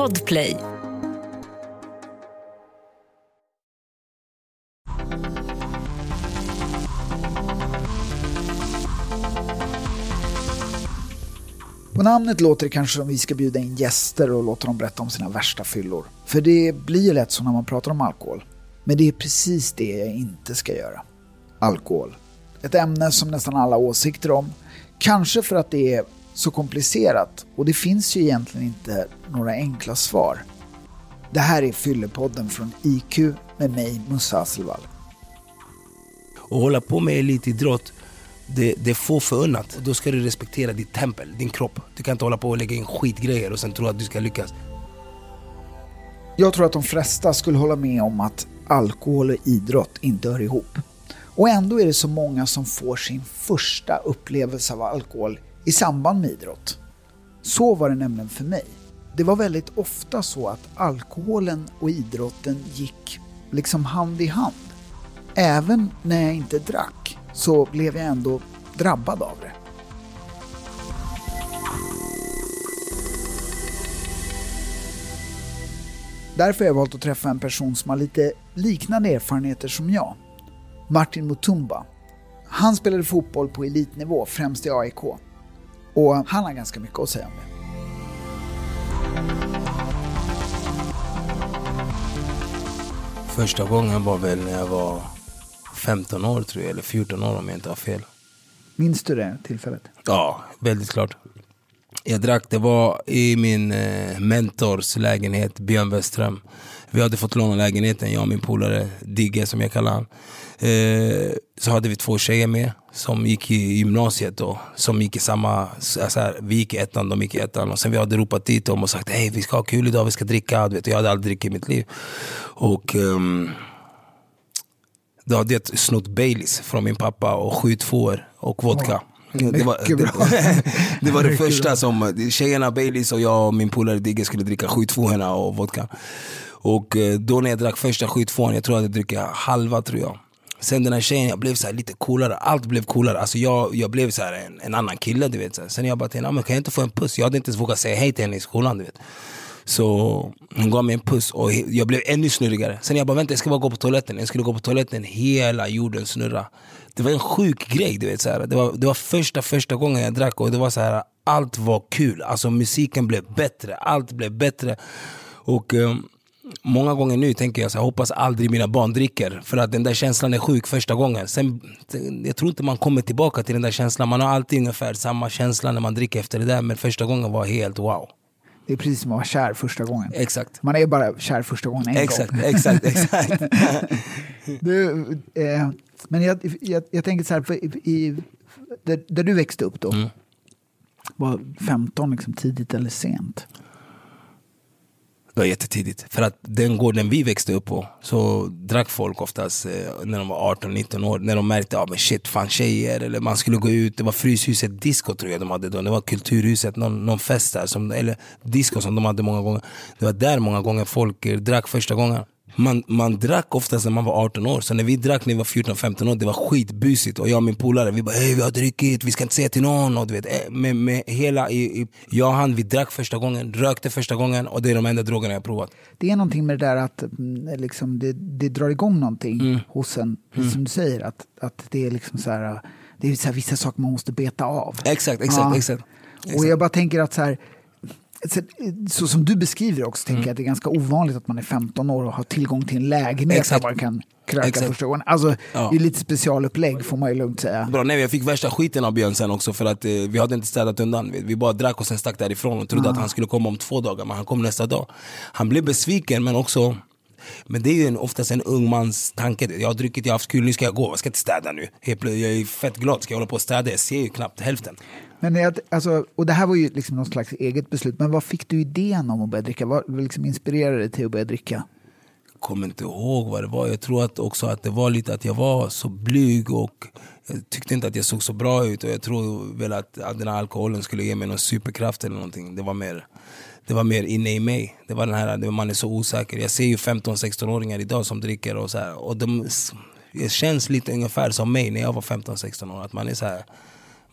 Podplay. På namnet låter det kanske som vi ska bjuda in gäster och låta dem berätta om sina värsta fyllor. För det blir ju lätt så när man pratar om alkohol. Men det är precis det jag inte ska göra. Alkohol. Ett ämne som nästan alla har åsikter om. Kanske för att det är så komplicerat och det finns ju egentligen inte några enkla svar. Det här är Fyllepodden från IQ med mig, Musse Hasselvall. Och hålla på med elitidrott, det, det är få förunnat. Då ska du respektera ditt tempel, din kropp. Du kan inte hålla på och lägga in skitgrejer och sen tro att du ska lyckas. Jag tror att de flesta skulle hålla med om att alkohol och idrott inte hör ihop. Och ändå är det så många som får sin första upplevelse av alkohol i samband med idrott. Så var det nämligen för mig. Det var väldigt ofta så att alkoholen och idrotten gick liksom hand i hand. Även när jag inte drack så blev jag ändå drabbad av det. Därför har jag valt att träffa en person som har lite liknande erfarenheter som jag. Martin Mutumba. Han spelade fotboll på elitnivå, främst i AIK. Och han har ganska mycket att säga om det. Första gången var väl när jag var 15 år tror jag, eller 14 år om jag inte har fel. Minns du det tillfället? Ja, väldigt klart. Jag drack, det var i min eh, mentors lägenhet, Björn Westström. Vi hade fått låna lägenheten, jag och min polare Digge som jag kallar han. Eh, så hade vi två tjejer med som gick i gymnasiet då, som gick i samma, alltså här, vi gick i ettan, de gick i ettan. Och sen vi hade ropat dit dem och sagt hej vi ska ha kul idag, vi ska dricka. Du vet, jag hade aldrig druckit i mitt liv. Och um, då hade jag snott Baileys från min pappa och sju tvåor och vodka. Det var det, det var det, första som, tjejerna Baileys och jag och min polare Digge skulle dricka sju tvåorna och vodka. Och eh, då när jag drack första skitfån, jag tror att jag drack halva tror jag. Sen den här tjejen, jag blev så lite coolare, allt blev coolare. Alltså jag, jag blev så en, en annan kille du vet. Så Sen jag bara till henne, kan jag inte få en puss? Jag hade inte ens vågat säga hej till henne i skolan du vet. Så hon gav mig en puss och jag blev ännu snurrigare. Sen jag bara vänta jag ska bara gå på toaletten. Jag skulle gå på toaletten, hela jorden snurra. Det var en sjuk grej du vet. Så här. Det, var, det var första första gången jag drack och det var så här, allt var kul. Alltså musiken blev bättre, allt blev bättre. Och um, många gånger nu tänker jag så här, hoppas aldrig mina barn dricker. För att den där känslan är sjuk första gången. Sen, jag tror inte man kommer tillbaka till den där känslan. Man har alltid ungefär samma känsla när man dricker efter det där. Men första gången var helt wow. Det är precis som att vara kär första gången. Exakt. Man är bara kär första gången en exakt, gång. Exakt, exakt. du, eh, men jag, jag, jag tänker så här, för i, där, där, du växte upp då, mm. var 15 liksom tidigt eller sent? Det var jättetidigt. För att den gården vi växte upp på så drack folk oftast eh, när de var 18-19 år. När de märkte att ah, shit, fan tjejer. Eller man skulle gå ut. Det var Fryshuset disco tror jag de hade då. Det var Kulturhuset, någon, någon fest där. Som, eller disco som de hade många gånger. Det var där många gånger folk eh, drack första gången. Man, man drack oftast när man var 18 år, så när vi drack när vi var 14-15 år, det var skitbusigt. Och jag och min polare, vi bara hej vi har druckit, vi ska inte säga till någon. Och du vet, eh, med, med hela, i, i, jag och han, vi drack första gången, rökte första gången och det är de enda drogerna jag provat. Det är någonting med det där att mm, liksom, det, det drar igång någonting mm. hos en, mm. som du säger, att, att det är liksom så här, det är så här, vissa saker man måste beta av. Exakt, exakt, ja. exakt. exakt. Och jag bara tänker att så här, så som du beskriver också, tänker mm. jag att det är ganska ovanligt att man är 15 år och har tillgång till en lägenhet Exakt. där man kan kröka Exakt. första gången. Alltså, ja. det är lite specialupplägg får man ju lugnt säga. Bra, nej, jag fick värsta skiten av Björn sen också för att eh, vi hade inte städat undan. Vi, vi bara drack och sen stack därifrån och trodde ah. att han skulle komma om två dagar, men han kom nästa dag. Han blev besviken men också men det är ju en, oftast en ung mans tanke. Jag har druckit, jag har haft kul, nu ska jag gå. Jag ska inte städa nu. Jag är fett glad. Ska jag hålla på och städa? Jag ser ju knappt hälften. Men jag, alltså, och det här var ju liksom någon slags eget beslut. Men vad fick du idén om att börja dricka? Vad liksom inspirerade dig till att börja dricka? Jag kommer inte ihåg vad det var. Jag tror att också att det var lite att jag var så blyg och jag tyckte inte att jag såg så bra ut. Och jag tror väl att, att den här alkoholen skulle ge mig någon superkraft eller någonting. Det var mer det var mer inne i mig. Det var den här, man är så osäker. Jag ser ju 15-16-åringar idag som dricker och så här, och de, det känns lite ungefär som mig när jag var 15-16 år. Att man är så här,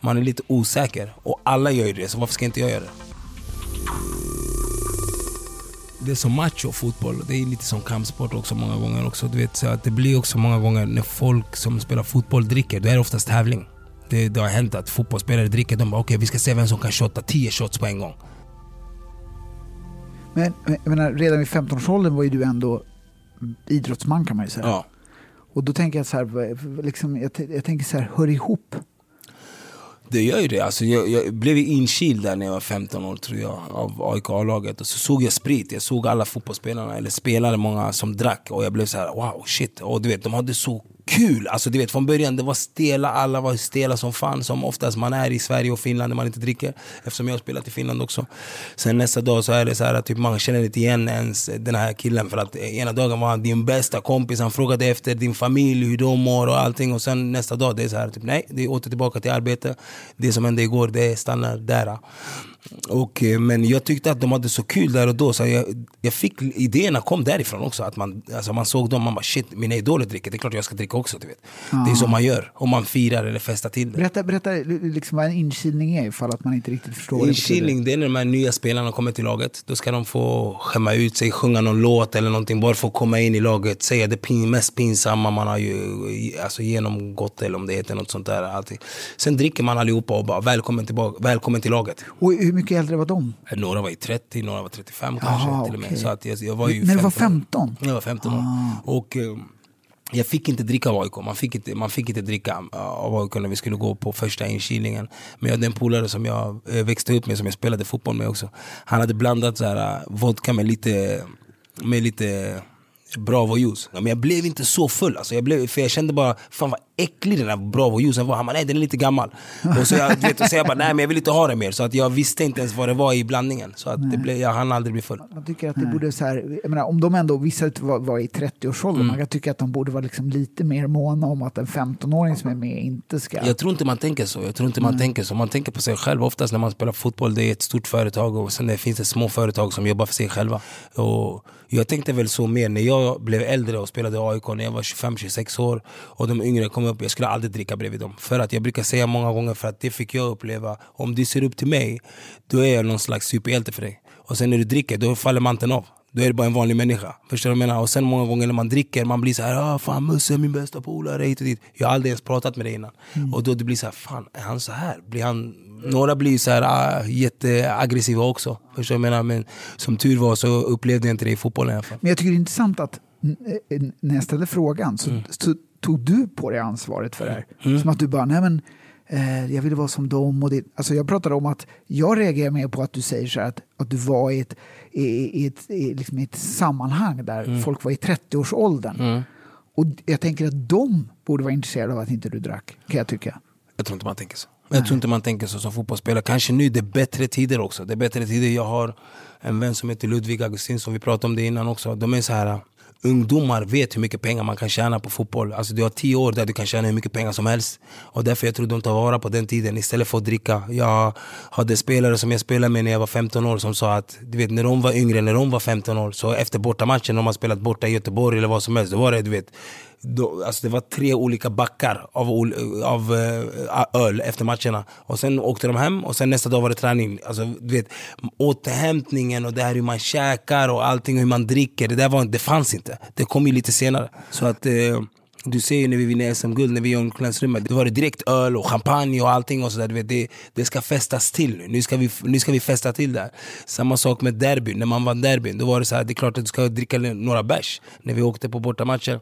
man är lite osäker. Och alla gör ju det, så varför ska inte jag göra det? det är så macho fotboll. Det är lite som kampsport också många gånger. också. Du vet, så att det blir också många gånger när folk som spelar fotboll dricker, då är det oftast tävling. Det, det har hänt att fotbollsspelare dricker, de bara okej okay, vi ska se vem som kan shotta 10 shots på en gång. Men jag menar, redan vid 15-årsåldern var ju du ändå idrottsman kan man ju säga. Ja. Och då tänker jag så här, liksom, jag, jag tänker så här, hör ihop. Det gör ju det. Alltså jag, jag blev inkyld där när jag var 15 år tror jag av AIK A-laget. Och så såg jag sprit. Jag såg alla fotbollsspelarna, eller spelare, många som drack. Och jag blev så här, wow, shit. Och du vet, de hade så kul. Alltså du vet från början, det var stela, alla var stela som fan. Som oftast man är i Sverige och Finland när man inte dricker. Eftersom jag har spelat i Finland också. Sen nästa dag så är det så här typ man känner inte igen ens den här killen. För att ena dagen var han din bästa kompis, han frågade efter din familj, hur de mår och allting. Och sen nästa dag, det är så här typ nej, det är åter tillbaka till arbete. Det som hände igår, det stannar där. Och, eh, men jag tyckte att de hade så kul där och då, så jag, jag fick, idéerna kom därifrån också. Att man, alltså man såg dem, man bara shit, mina idoler dricker, det är klart jag ska dricka också. Du vet. Ah. Det är så man gör, om man firar eller festar till det. Berätta, berätta liksom vad en inkilning är ifall att man inte riktigt förstår. Inkilning, det är när de här nya spelarna kommer till laget. Då ska de få skämma ut sig, sjunga någon låt eller någonting, bara att komma in i laget, säga det pin, mest pinsamma man har ju, alltså genomgått, eller om det heter något sånt där. Allting. Sen dricker man allihopa och bara välkommen, tillbaka, välkommen till laget. Och hur mycket äldre var de? Några var i 30, några var 35 kanske. till och med. Så att jag, jag var ju När du var 15? Jag var 15 år. Ah. Och, eh, jag fick inte dricka av AIK, man fick inte, man fick inte dricka av AIK när vi skulle gå på första inkilningen. Men jag hade en polare som jag eh, växte upp med, som jag spelade fotboll med också. Han hade blandat så här, eh, vodka med lite, med lite Bravo-juice. Men jag blev inte så full. Alltså jag, blev, för jag kände bara, fan vad äcklig den där Bravo-juicen var. Han bara, nej den är lite gammal. och så jag, vet, och så jag bara, nej men jag vill inte ha det mer. Så att jag visste inte ens vad det var i blandningen. Så att det blev, jag hann aldrig bli full. Jag tycker att det borde så här, jag menar, om de ändå, vissa var, var i 30-årsåldern, mm. man kan tycka att de borde vara liksom lite mer måna om att en 15-åring som är med inte ska... Jag tror inte man tänker så. Jag tror inte man tänker så. Man tänker på sig själv. Oftast när man spelar fotboll, det är ett stort företag och sen det finns det små företag som jobbar för sig själva. Och jag tänkte väl så mer när jag jag blev äldre och spelade AIK när jag var 25-26 år och de yngre kom upp. Jag skulle aldrig dricka bredvid dem. För att jag brukar säga många gånger, för att det fick jag uppleva. Om du ser upp till mig, då är jag någon slags superhjälte för dig. Och sen när du dricker, då faller manteln av. Då är det bara en vanlig människa. Förstår du vad jag menar? Och sen många gånger när man dricker, man blir så här, ah, fan Musse är min bästa polare hit och dit. Jag har aldrig ens pratat med dig innan. Mm. Och då det blir så här, fan är han så här? Blir han... Några blir så här ah, jätteaggressiva också. Förstår du vad jag menar? Men som tur var så upplevde jag inte det i fotbollen i alla fall. Men jag tycker det är intressant att när jag ställde frågan så, mm. så tog du på dig ansvaret för det här. Mm. Som att du bara, nej men eh, jag ville vara som dem. Och det, alltså jag pratade om att jag reagerar mer på att du säger så här att, att du var i ett, i, i ett, i, liksom ett sammanhang där mm. folk var i 30-årsåldern. Mm. Och jag tänker att de borde vara intresserade av att inte du drack, kan jag tycka. Jag tror inte man tänker så. Jag tror inte man tänker så som fotbollsspelare. Kanske nu, det är bättre tider också. Det är bättre tider. Jag har en vän som heter Ludvig Augustin, som vi pratade om det innan också. De är så här ungdomar vet hur mycket pengar man kan tjäna på fotboll. Alltså du har tio år där du kan tjäna hur mycket pengar som helst. Och därför jag tror de tar vara på den tiden istället för att dricka. Jag hade spelare som jag spelade med när jag var 15 år som sa att du vet, när de var yngre, när de var 15 år, så efter bortamatchen, när de har spelat borta i Göteborg eller vad som helst, då var det du vet då, alltså det var tre olika backar av, av uh, öl efter matcherna. Och sen åkte de hem och sen nästa dag var det träning. Alltså, du vet, återhämtningen och det här hur man käkar och allting hur man dricker. Det, där var, det fanns inte. Det kom ju lite senare. Så att... Uh, du ser ju när vi vinner SM-guld, när vi är i omklädningsrummet. Då var det direkt öl och champagne och allting. Och så där. Det, det ska festas till nu. Nu ska, vi, nu ska vi festa till det Samma sak med derbyn. När man vann derbyn, då var det så här, det är klart att du ska dricka några bärs. När vi åkte på bortamatcher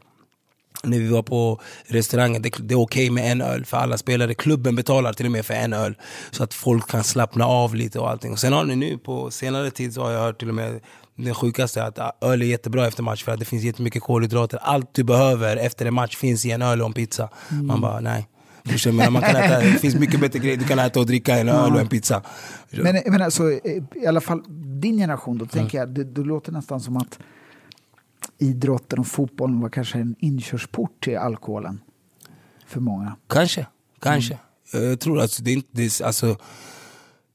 när vi var på restaurangen, det, det är okej okay med en öl för alla spelare. Klubben betalar till och med för en öl. Så att folk kan slappna av lite och allting. Och sen har ni nu på senare tid så har jag hört till och med det sjukaste att öl är jättebra efter match för att det finns jättemycket kolhydrater. Allt du behöver efter en match finns i en öl och en pizza. Mm. Man bara, nej. Men man kan äta, det finns mycket bättre grejer. Du kan äta och dricka en öl och en pizza. Men, men alltså, i alla fall din generation, då tänker mm. jag, det, det låter nästan som att idrotten och fotbollen var kanske en inkörsport till alkoholen för många. Kanske, kanske. Mm. Jag tror att det inte... Det, alltså,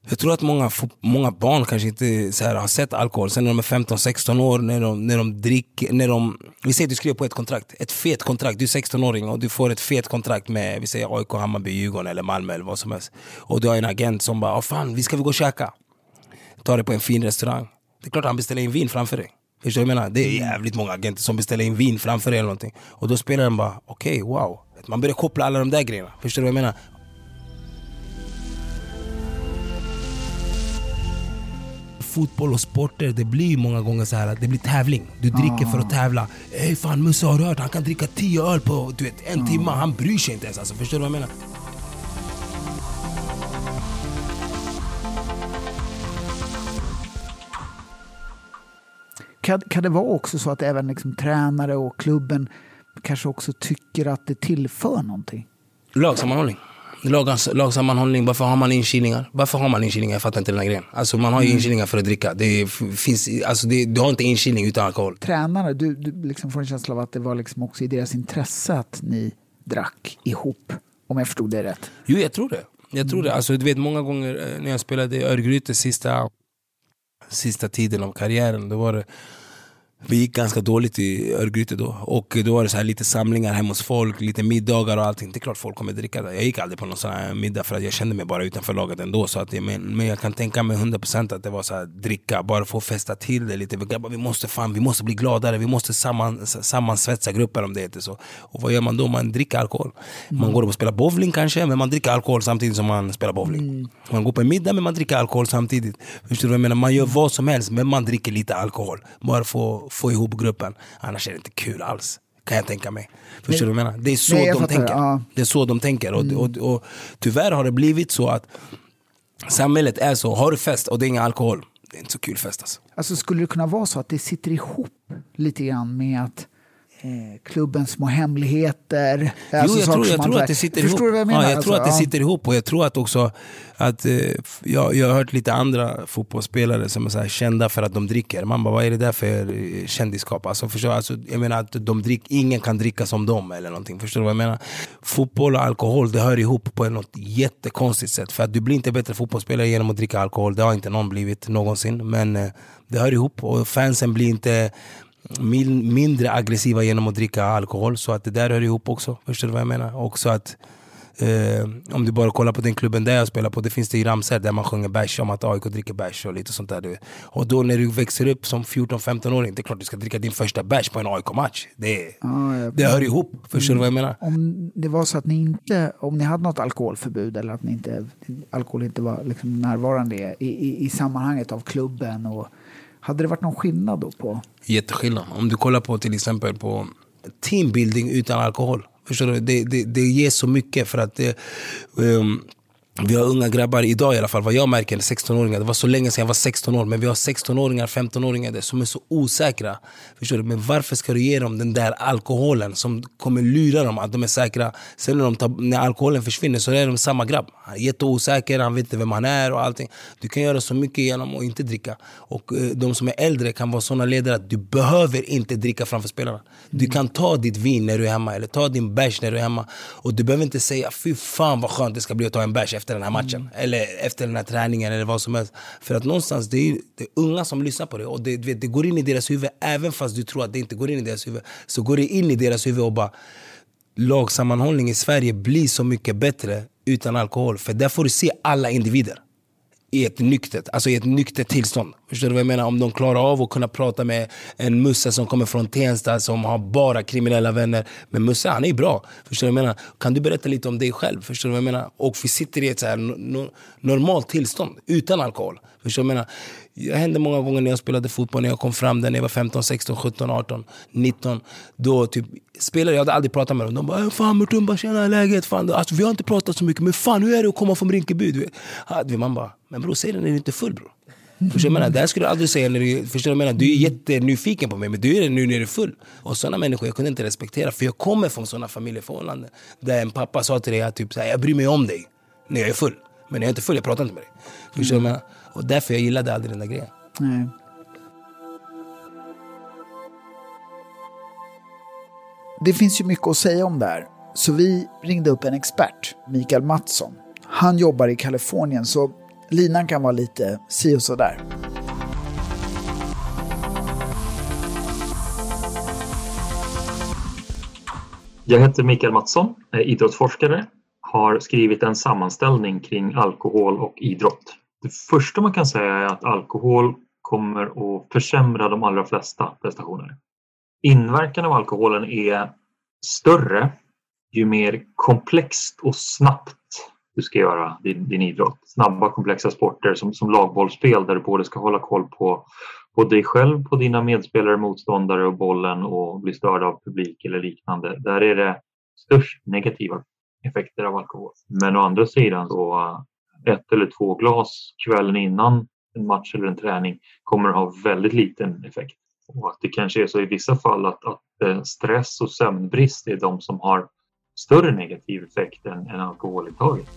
jag tror att många, många barn kanske inte så här, har sett alkohol. Sen när de är 15-16 år, när de, när de dricker... När de, vi säger att du skriver på ett kontrakt, ett fet kontrakt. Du är 16-åring och du får ett fet kontrakt med vi säger AIK, Hammarby, Djurgården eller Malmö eller vad som helst. Och du har en agent som bara, fan vi ska vi gå och käka? Ta det på en fin restaurang. Det är klart han beställer in vin framför dig. Förstår du vad jag menar? Det är jävligt många agenter som beställer in vin framför dig eller någonting. Och då spelar den bara, okej, okay, wow. Man börjar koppla alla de där grejerna. Förstår du vad jag menar? fotboll och sporter, det blir många gånger så här att det blir tävling. Du dricker för att tävla. Ey fan Musse har du hört? Han kan dricka 10 öl på du vet, en timme. Han bryr sig inte ens. Alltså, förstår du vad jag menar? Kan, kan det vara också så att även liksom tränare och klubben kanske också tycker att det tillför någonting? Lagsammanhållning. Lags, lagsammanhållning, varför har man inkilningar? Varför har man inkilningar? Jag fattar inte den här grejen. Alltså man har ju mm. inkilningar för att dricka. Det finns, alltså det, du har inte inkilning utan alkohol. Tränare, du, du liksom får en känsla av att det var liksom också i deras intresse att ni drack ihop. Om jag förstod det rätt. Jo, jag tror det. Jag tror det. Alltså, du vet, många gånger eh, när jag spelade i Örgryte sista, sista tiden av karriären, då var det vi gick ganska dåligt i Örgryte då. Och då var det så här lite samlingar hemma hos folk, lite middagar och allting. Det är klart folk kommer dricka där. Jag gick aldrig på någon sån här middag för att jag kände mig bara utanför laget ändå. Så att, men, men jag kan tänka mig 100% att det var så här, dricka, bara få festa till det lite. Vi måste, fan, vi måste bli gladare, vi måste samman, sammansvetsa grupper om det heter så. Och vad gör man då? Man dricker alkohol. Man går och spelar bowling kanske, men man dricker alkohol samtidigt som man spelar bowling. Mm. Man går på en middag men man dricker alkohol samtidigt. Förstår du vad jag menar? Man gör vad som helst men man dricker lite alkohol. Bara för få ihop gruppen. Annars är det inte kul alls. Kan jag tänka mig. Förstår du vad jag menar? Det är så Nej, de tänker. Ja. Det är så de tänker. Mm. Och, och, och, tyvärr har det blivit så att samhället är så. Har du fest och det är ingen alkohol, det är inte så kul fest alltså. alltså skulle det kunna vara så att det sitter ihop lite grann med att klubbens små hemligheter. Jo, alltså jag, tror, jag tror att det sitter ihop. Förstår du vad jag menar? Ja, jag alltså, tror att det sitter ihop och jag tror att också att eh, jag, jag har hört lite andra fotbollsspelare som är så kända för att de dricker. Man bara, vad är det där för eh, kändisskap? Alltså, förstår, alltså, jag menar att de drick, ingen kan dricka som dem eller någonting. Förstår du vad jag menar? Fotboll och alkohol, det hör ihop på något jättekonstigt sätt. För att du blir inte bättre fotbollsspelare genom att dricka alkohol. Det har inte någon blivit någonsin. Men eh, det hör ihop och fansen blir inte mindre aggressiva genom att dricka alkohol. Så att det där hör ihop också. Förstår du vad jag menar? Också att eh, om du bara kollar på den klubben där jag spelar på, det finns det i ramsor där man sjunger bärs om att AIK dricker bärs och lite sånt där. Du. Och då när du växer upp som 14-15-åring, det är klart du ska dricka din första bärs på en AIK-match. Det, ah, ja. det hör ihop. Förstår du vad jag menar? Om det var så att ni inte, om ni hade något alkoholförbud eller att ni inte, alkohol inte var liksom närvarande i, i, i sammanhanget av klubben och hade det varit någon skillnad då? på? Jätteskillnad. Om du kollar på till exempel på teambuilding utan alkohol. Förstår du? Det, det, det ger så mycket för att det, um, vi har unga grabbar idag i alla fall, vad jag märker, 16-åringar. Det var så länge sedan jag var 16 år, men vi har 16-åringar, 15-åringar som är så osäkra. Förstår du? Men varför ska du ge dem den där alkoholen som kommer lura dem att de är säkra? Sen när, de tar, när alkoholen försvinner så är de samma grabb. Han är jätteosäker, han vet inte vem han är och allting. Du kan göra så mycket genom att inte dricka. Och eh, de som är äldre kan vara såna ledare att du behöver inte dricka framför spelarna. Du kan ta ditt vin när du är hemma, eller ta din bärs när du är hemma. Och du behöver inte säga fy fan vad skönt det ska bli att ta en bärs efter den här matchen. Mm. Eller efter den här träningen eller vad som helst. För att någonstans, det är, det är unga som lyssnar på det. Och det, det, går in i deras huvud, även fast du tror att det inte går in i deras huvud. Så går det in i deras huvud och bara lagsammanhållning i Sverige blir så mycket bättre utan alkohol. För där får du se alla individer i ett nyktert, alltså i ett nyktert tillstånd. Förstår du vad jag menar? Om de klarar av att kunna prata med en Musse som kommer från Tensta som har bara kriminella vänner. Men Musse han är bra. Förstår du vad jag menar? Kan du berätta lite om dig själv? Förstår du vad jag menar? Och vi sitter i ett så här no normalt tillstånd utan alkohol. Förstår du vad jag menar? Det hände många gånger när jag spelade fotboll, när jag kom fram där när jag var 15, 16, 17, 18, 19. Då typ, spelare, jag hade aldrig pratat med dem. De bara “Fan Mutumba, tjena läget?” fan, alltså, Vi har inte pratat så mycket, men fan hur är det att komma från Rinkeby? Man bara “Men bror, säg det när du inte är full bror”. Förstår du? Det här skulle du aldrig säga när du, förstår du menar? Du är jättenyfiken på mig men du är det nu när du är full. Och sådana människor jag kunde inte respektera för jag kommer från sådana familjeförhållanden. Där en pappa sa till dig att typ, jag bryr mig om dig när jag är full. Men när jag är inte full, jag pratar inte med dig. Förstår mm. du menar? Och därför jag gillade aldrig den där grejen. Nej. Det finns ju mycket att säga om det här. Så vi ringde upp en expert, Mikael Mattsson. Han jobbar i Kalifornien så linan kan vara lite si och så där. Jag heter Mikael Mattsson, är idrottsforskare, har skrivit en sammanställning kring alkohol och idrott. Det första man kan säga är att alkohol kommer att försämra de allra flesta prestationer. Inverkan av alkoholen är större ju mer komplext och snabbt du ska göra din, din idrott. Snabba komplexa sporter som, som lagbollspel där du både ska hålla koll på, på dig själv, på dina medspelare, motståndare och bollen och bli störd av publik eller liknande. Där är det störst negativa effekter av alkohol. Men å andra sidan så eh, ett eller två glas kvällen innan en match eller en träning kommer att ha väldigt liten effekt. Och att det kanske är så i vissa fall att, att eh, stress och sömnbrist är de som har större negativ effekt än, än alkoholintaget.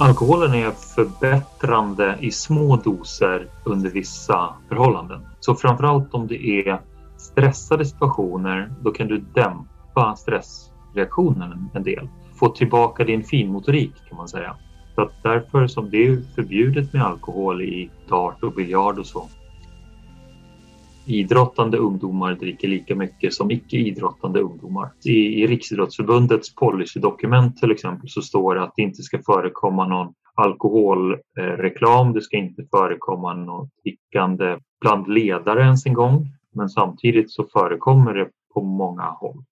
Alkoholen är förbättrande i små doser under vissa förhållanden. Så framförallt om det är stressade situationer, då kan du dämpa stressreaktionen en del. Få tillbaka din finmotorik kan man säga. Så att därför som det är förbjudet med alkohol i dart och biljard och så idrottande ungdomar dricker lika mycket som icke idrottande ungdomar. I, i Riksidrottsförbundets policydokument till exempel så står det att det inte ska förekomma någon alkoholreklam, det ska inte förekomma något drickande bland ledare ens en gång. Men samtidigt så förekommer det på många håll.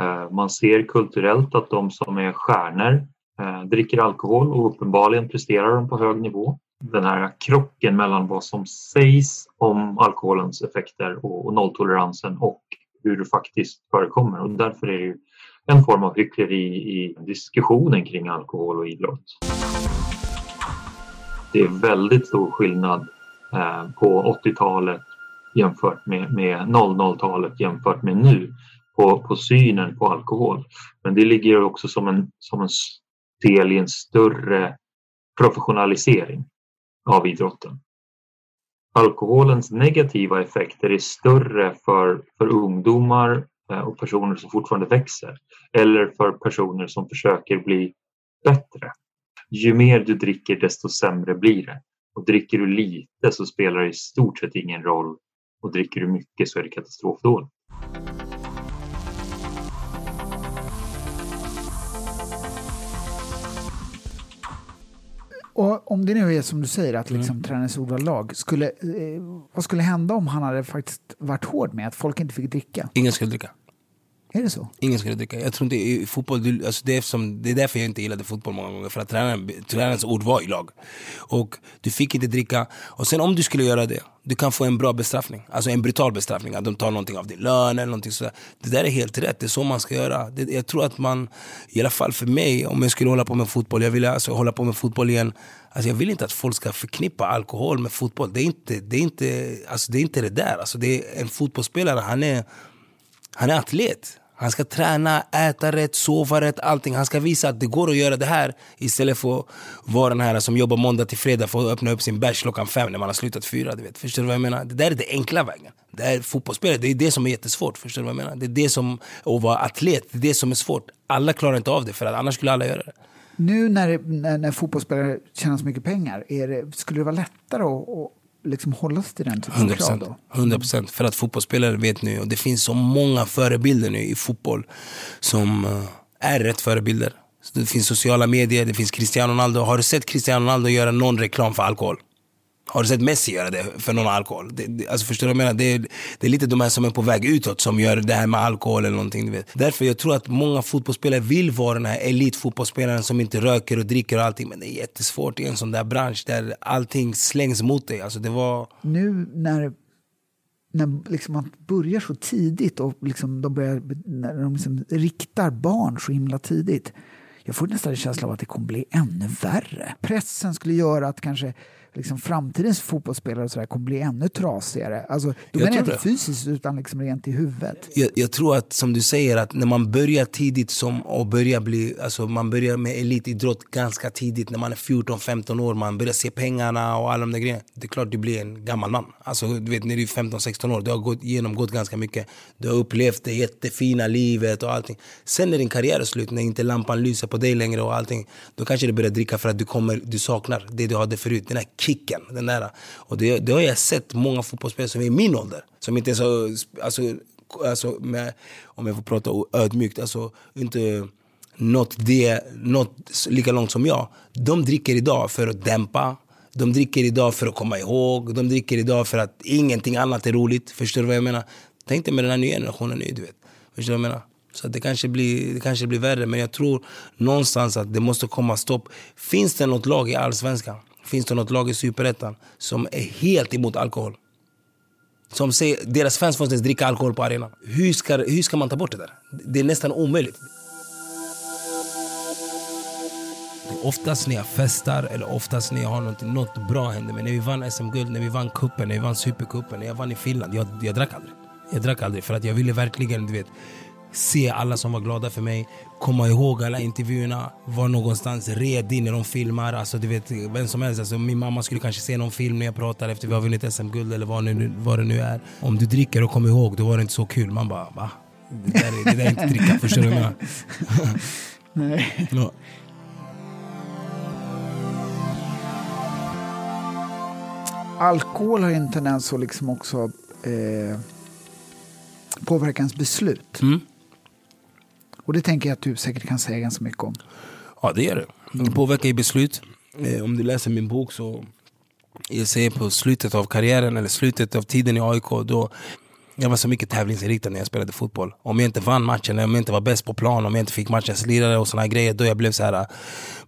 Eh, man ser kulturellt att de som är stjärnor eh, dricker alkohol och uppenbarligen presterar de på hög nivå den här krocken mellan vad som sägs om alkoholens effekter och nolltoleransen och hur det faktiskt förekommer. Och därför är det ju en form av hyckleri i diskussionen kring alkohol och idrott. Det är väldigt stor skillnad eh, på 80-talet jämfört med, med 00-talet jämfört med nu på, på synen på alkohol. Men det ligger också som en, som en del i en större professionalisering av idrotten. Alkoholens negativa effekter är större för, för ungdomar eh, och personer som fortfarande växer eller för personer som försöker bli bättre. Ju mer du dricker desto sämre blir det. Och dricker du lite så spelar det i stort sett ingen roll och dricker du mycket så är det katastrofdåligt. Och om det nu är som du säger, att liksom mm. tränarens ord var lag, skulle, eh, vad skulle hända om han hade faktiskt varit hård med att folk inte fick dricka? Ingen skulle dricka. Är det så? Ingen skulle dricka. Jag tror inte i fotboll, du, alltså det, är som, det är därför jag inte gillade fotboll många gånger. För att tränaren, tränarens ord var i lag. Och du fick inte dricka. Och sen om du skulle göra det, du kan få en bra bestraffning. Alltså en brutal bestraffning. Att de tar någonting av din lön eller någonting sådär. Det där är helt rätt, det är så man ska göra. Det, jag tror att man, i alla fall för mig, om jag skulle hålla på med fotboll, jag vill alltså hålla på med fotboll igen. Alltså jag vill inte att folk ska förknippa alkohol med fotboll. Det är inte det, är inte, alltså det, är inte det där. Alltså det är en fotbollsspelare, han är, han är atlet. Han ska träna, äta rätt, sova rätt, allting. Han ska visa att det går att göra det här istället för att vara den här som jobbar måndag till fredag för att öppna upp sin bärs klockan fem när man har slutat fyra. Du vet. Förstår du vad jag menar? Det där är den enkla vägen. Det är fotbollsspelare, det är det som är jättesvårt. Förstår du vad jag menar? Det är det som, att vara atlet, det är det som är svårt. Alla klarar inte av det, för att annars skulle alla göra det. Nu när, när, när fotbollsspelare tjänar så mycket pengar, är det, skulle det vara lättare att liksom hålla sig till den typen av krav då? 100 procent. För att fotbollsspelare vet nu, och det finns så många förebilder nu i fotboll som eh, är rätt förebilder. Det finns sociala medier, det finns Cristiano Ronaldo. Har du sett Cristiano Ronaldo göra någon reklam för alkohol? Har du sett Messi göra det för någon alkohol? Det, det, alltså förstår du vad jag menar? Det det är lite de här som är på väg utåt som gör det här med alkohol eller någonting. Du vet. Därför jag tror att många fotbollsspelare vill vara den här elitfotbollsspelaren som inte röker och dricker och allting. Men det är jättesvårt i en sån där bransch där allting slängs mot dig. Alltså det var... Nu när när liksom man börjar så tidigt och liksom de börjar, när de liksom riktar barn så himla tidigt. Jag får nästan en känsla av att det kommer bli ännu värre. Pressen skulle göra att kanske liksom framtidens fotbollsspelare och så där kommer bli ännu trasigare. Alltså, då menar jag inte fysiskt utan liksom rent i huvudet. Jag, jag, tror att som du säger att när man börjar tidigt som, och börjar bli, alltså man börjar med elitidrott ganska tidigt när man är 14-15 år. Man börjar se pengarna och alla de där grejerna. Det är klart du blir en gammal man. Alltså, du vet när du är 15-16 år, du har gått, genomgått ganska mycket. Du har upplevt det jättefina livet och allting. Sen när din karriär är slut, när inte lampan lyser på dig längre och allting. Då kanske du börjar dricka för att du, kommer, du saknar det du hade förut. Den här kicken. Den där. Och det, det har jag sett många fotbollsspelare som är i min ålder. Som inte är så, alltså, alltså med, om jag får prata ödmjukt, alltså inte nått, det, nått lika långt som jag. De dricker idag för att dämpa, de dricker idag för att komma ihåg, de dricker idag för att ingenting annat är roligt. Förstår du vad jag menar? Tänk dig med den här nya generationen nu, du vet. Förstår du vad jag menar? Så det kanske, blir, det kanske blir värre, men jag tror någonstans att det måste komma stopp. Finns det något lag i Allsvenskan, finns det något lag i Superettan som är helt emot alkohol? Som säger, deras fans får inte ens dricka alkohol på arenan. Hur ska, hur ska man ta bort det där? Det är nästan omöjligt. Oftast när jag festar eller oftast när jag har något, något bra händer mig. När vi vann SM-guld, när vi vann kuppen, när vi vann supercupen, när jag vann i Finland. Jag, jag drack aldrig. Jag drack aldrig för att jag ville verkligen, du vet se alla som var glada för mig, komma ihåg alla intervjuerna, var någonstans redo när de filmar. Alltså, du vet, vem som helst. Alltså, min mamma skulle kanske se någon film när jag pratar efter vi har vunnit SM-guld eller vad, nu, vad det nu är. Om du dricker och kommer ihåg, då var det inte så kul. Man bara, va? Det där är, det där är inte dricka, förstår du vad jag Nej. ja. Alkohol har en tendens att liksom också eh, påverka ens beslut. Mm. Och det tänker jag att du säkert kan säga ganska mycket om. Ja, det gör det. Det påverkar ju beslut. Eh, om du läser min bok så jag säger på slutet av karriären eller slutet av tiden i AIK då jag var så mycket tävlingsinriktad när jag spelade fotboll. Om jag inte vann matchen, om jag inte var bäst på plan, om jag inte fick matchens lirare och såna grejer, då jag blev så här,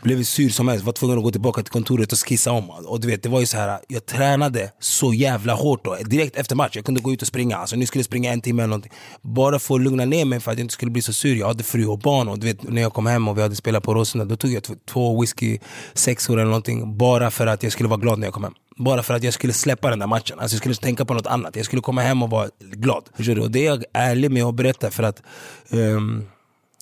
blev sur som helst, var tvungen att gå tillbaka till kontoret och skissa om. Och du vet, det var ju så här, jag tränade så jävla hårt då. Direkt efter match, jag kunde gå ut och springa. Alltså ni skulle springa en timme eller någonting. Bara för att lugna ner mig för att jag inte skulle bli så sur. Jag hade fru och barn och du vet, när jag kom hem och vi hade spelat på Råsunda, då tog jag två whisky sexor eller någonting. Bara för att jag skulle vara glad när jag kom hem. Bara för att jag skulle släppa den där matchen. Alltså jag skulle tänka på något annat. Jag skulle komma hem och vara glad. Och det är jag ärlig med att berätta för att um,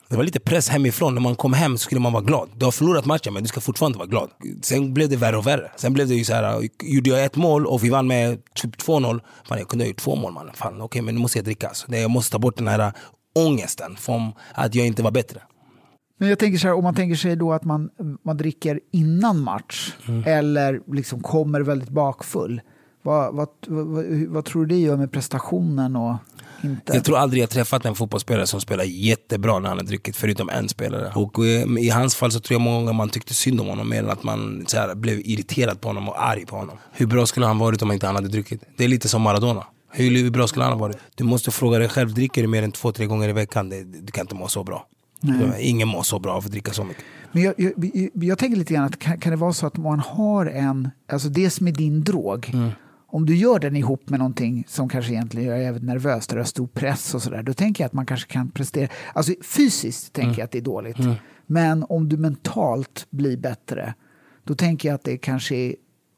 det var lite press hemifrån. När man kom hem skulle man vara glad. Du har förlorat matchen men du ska fortfarande vara glad. Sen blev det värre och värre. Sen blev det ju så här, gjorde jag ett mål och vi vann med typ 2-0. Fan, jag kunde ha gjort två mål man. Fan, okej, men nu måste jag dricka. Så jag måste ta bort den här ångesten från att jag inte var bättre. Men jag tänker så här, om man tänker sig då att man, man dricker innan match mm. eller liksom kommer väldigt bakfull. Vad, vad, vad, vad, tror du det gör med prestationen? Och inte? Jag tror aldrig jag träffat en fotbollsspelare som spelar jättebra när han har druckit, förutom en spelare. Och eh, i hans fall så tror jag många gånger man tyckte synd om honom mer än att man så här, blev irriterad på honom och arg på honom. Hur bra skulle han varit om inte han hade druckit? Det är lite som Maradona. Hur bra skulle han ha varit? Du måste fråga dig själv, dricker du mer än två, tre gånger i veckan? Du kan inte må så bra. Nej. Ingen mår så bra av att dricka så mycket. Men jag, jag, jag tänker lite grann att kan, kan, det vara så att man har en, alltså det som är din drog, mm. Om du gör den ihop med någonting som kanske egentligen gör dig nervös, där det är stor press och sådär, då tänker jag att man kanske kan prestera, alltså fysiskt tänker mm. jag att det är dåligt, mm. men om du mentalt blir bättre, då tänker jag att det kanske är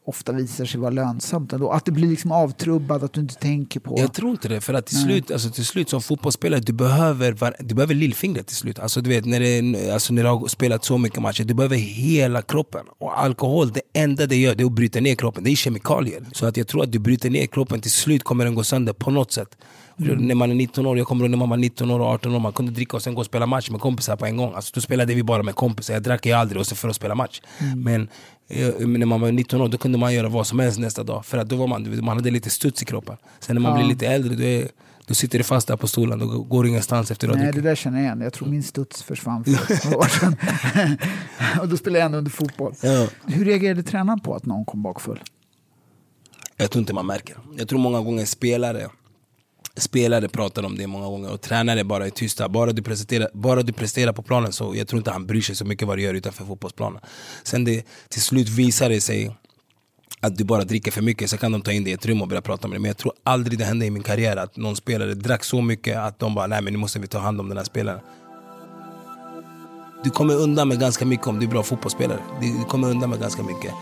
ofta visar sig vara lönsamt ändå. Att det blir liksom avtrubbad, att du inte tänker på... Jag tror inte det, för att till, slut, alltså till slut som fotbollsspelare, du behöver, du behöver lillfingret till slut. Alltså du vet, när, det, alltså när du har spelat så mycket matcher, du behöver hela kroppen. Och alkohol, det enda det gör, det är att bryta ner kroppen. Det är kemikalier. Så att jag tror att du bryter ner kroppen, till slut kommer den gå sönder på något sätt. Mm. När man är 19 år, jag kommer ihåg när man var 19 år och 18 år, man kunde dricka och sen gå och spela match med kompisar på en gång. Alltså, då spelade vi bara med kompisar, jag drack ju aldrig för att spela match. Mm. Men när man var 19 år då kunde man göra vad som helst nästa dag. För att då var man, man hade lite studs i kroppen. Sen när man ja. blir lite äldre, då, är, då sitter du fast där på stolen, då går ingenstans efter att Nej, det där känner jag igen. Jag tror min studs försvann för några år sedan. och då spelade jag ändå under fotboll. Ja. Hur reagerade tränaren på att någon kom bakfull? Jag tror inte man märker. Jag tror många gånger spelare Spelare pratar om det många gånger och tränare bara är tysta. Bara du, presterar, bara du presterar på planen så jag tror inte han bryr sig så mycket vad du gör utanför fotbollsplanen. Sen det, till slut visar det sig att du bara dricker för mycket så kan de ta in dig i ett rum och börja prata med dig. Men jag tror aldrig det hände i min karriär att någon spelare drack så mycket att de bara nej men nu måste vi ta hand om den här spelaren. Du kommer undan med ganska mycket om du är bra fotbollsspelare. Du kommer undan med ganska mycket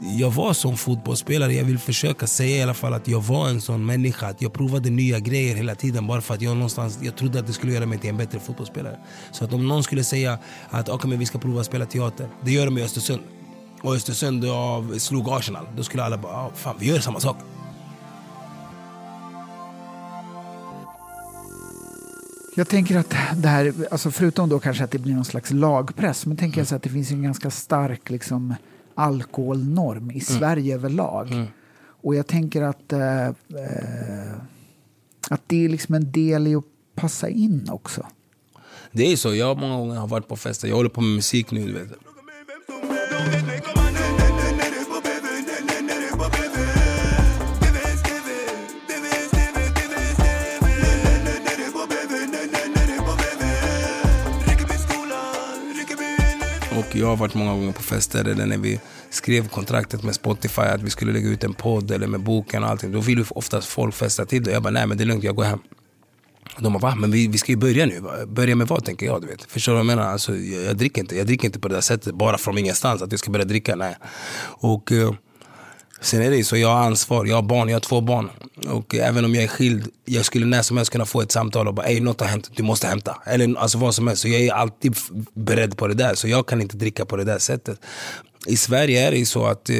jag var som fotbollsspelare, jag vill försöka säga i alla fall att jag var en sån människa. Att jag provade nya grejer hela tiden bara för att jag någonstans jag trodde att det skulle göra mig till en bättre fotbollsspelare. Så att om någon skulle säga att okay, men vi ska prova att spela teater, det gör de i Östersund. Och Östersund av, slog Arsenal, då skulle alla bara, oh, fan vi gör samma sak. Jag tänker att det här, alltså förutom då kanske att det blir någon slags lagpress, men tänker jag så att det finns en ganska stark liksom, alkoholnorm i mm. Sverige överlag. Mm. Och jag tänker att, eh, eh, att det är liksom en del i att passa in också. Det är så, jag många gånger har varit på fester, jag håller på med musik nu. Du vet. Och jag har varit många gånger på fester eller när vi skrev kontraktet med Spotify att vi skulle lägga ut en podd eller med boken och allting. Då vill ju oftast folk festa till det. Jag bara, nej men det är lugnt, jag går hem. De bara, va? Men vi, vi ska ju börja nu. Börja med vad tänker jag? Du vet. Förstår du vad jag menar? Alltså, jag, jag, dricker inte. jag dricker inte på det där sättet bara från ingenstans. Att jag ska börja dricka, nej. Och Eh, sen är det ju så, jag har ansvar. Jag har barn, jag har två barn. Och även om jag är skild, jag skulle när som helst kunna få ett samtal och bara, ey något har hänt, du måste hämta. Eller alltså vad som helst. Så jag är alltid beredd på det där. Så jag kan inte dricka på det där sättet. I Sverige är det ju så att eh,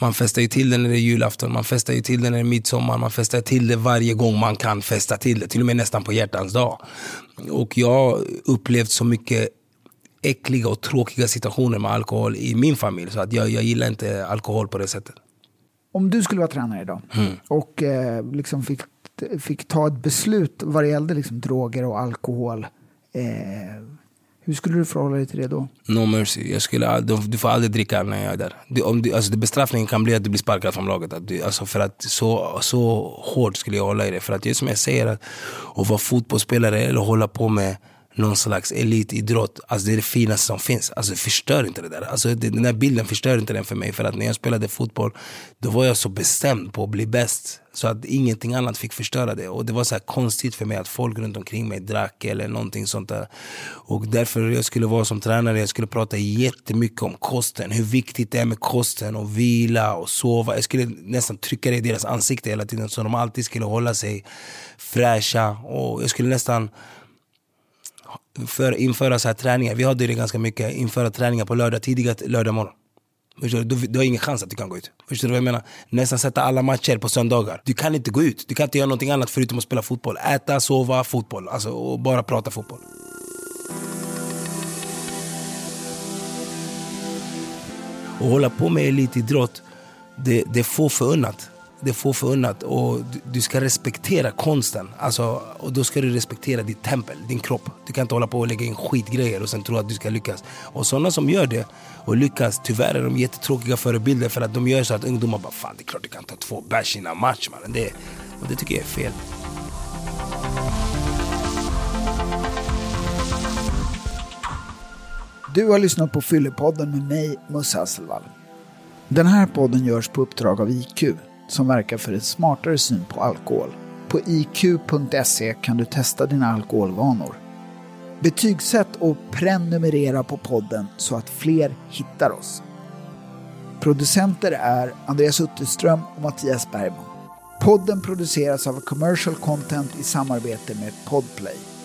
man festar ju till det när det är julafton, man festar ju till det när det är midsommar, man festar till det varje gång man kan festa till det. Till och med nästan på hjärtans dag. Och jag har upplevt så mycket äckliga och tråkiga situationer med alkohol i min familj. Så att jag, jag gillar inte alkohol på det sättet. Om du skulle vara tränare idag Mm. och eh, liksom fick, fick ta ett beslut vad det gällde liksom, droger och alkohol. Eh, hur skulle du förhålla dig till det då? No mercy. Jag skulle, du får aldrig dricka när jag är där. Du, om du, alltså, bestraffningen kan bli att du blir sparkad från laget. Att du, alltså, för att så, så hårt skulle jag hålla i det. För att det är som jag säger, att, att vara fotbollsspelare eller hålla på med någon slags elitidrott, alltså det är det finaste som finns. Alltså förstör inte det där. Alltså den där bilden förstör inte den för mig. För att när jag spelade fotboll, då var jag så bestämd på att bli bäst. Så att ingenting annat fick förstöra det. Och det var så här konstigt för mig att folk runt omkring mig drack eller någonting sånt där. Och därför jag skulle vara som tränare, jag skulle prata jättemycket om kosten. Hur viktigt det är med kosten och vila och sova. Jag skulle nästan trycka det i deras ansikte hela tiden så de alltid skulle hålla sig fräscha. Och jag skulle nästan för, införa så här träningar. Vi hade det ganska mycket. Införa träningar på lördag, tidiga lördag morgon. Du? Du, du har ingen chans att du kan gå ut. Förstår du vad jag menar? Nästan sätta alla matcher på söndagar. Du kan inte gå ut. Du kan inte göra någonting annat förutom att spela fotboll. Äta, sova, fotboll. Alltså, och bara prata fotboll. Och hålla på med elitidrott, det, det är få förunnat. Det är få förunnat. Och du, du ska respektera konsten. Alltså, och då ska du respektera ditt tempel, din kropp. Du kan inte hålla på och lägga in skitgrejer och sen tro att du ska lyckas. Och sådana som gör det och lyckas, tyvärr är de jättetråkiga förebilder för att de gör så att ungdomar bara fan det är klart du kan ta två bärs innan match mannen. Det, och det tycker jag är fel. Du har lyssnat på Fyllepodden med mig, Musse Hasselvall. Den här podden görs på uppdrag av IQ, som verkar för en smartare syn på alkohol. På iq.se kan du testa dina alkoholvanor. Betygsätt och prenumerera på podden så att fler hittar oss. Producenter är Andreas Utterström och Mattias Bergman. Podden produceras av Commercial Content i samarbete med Podplay.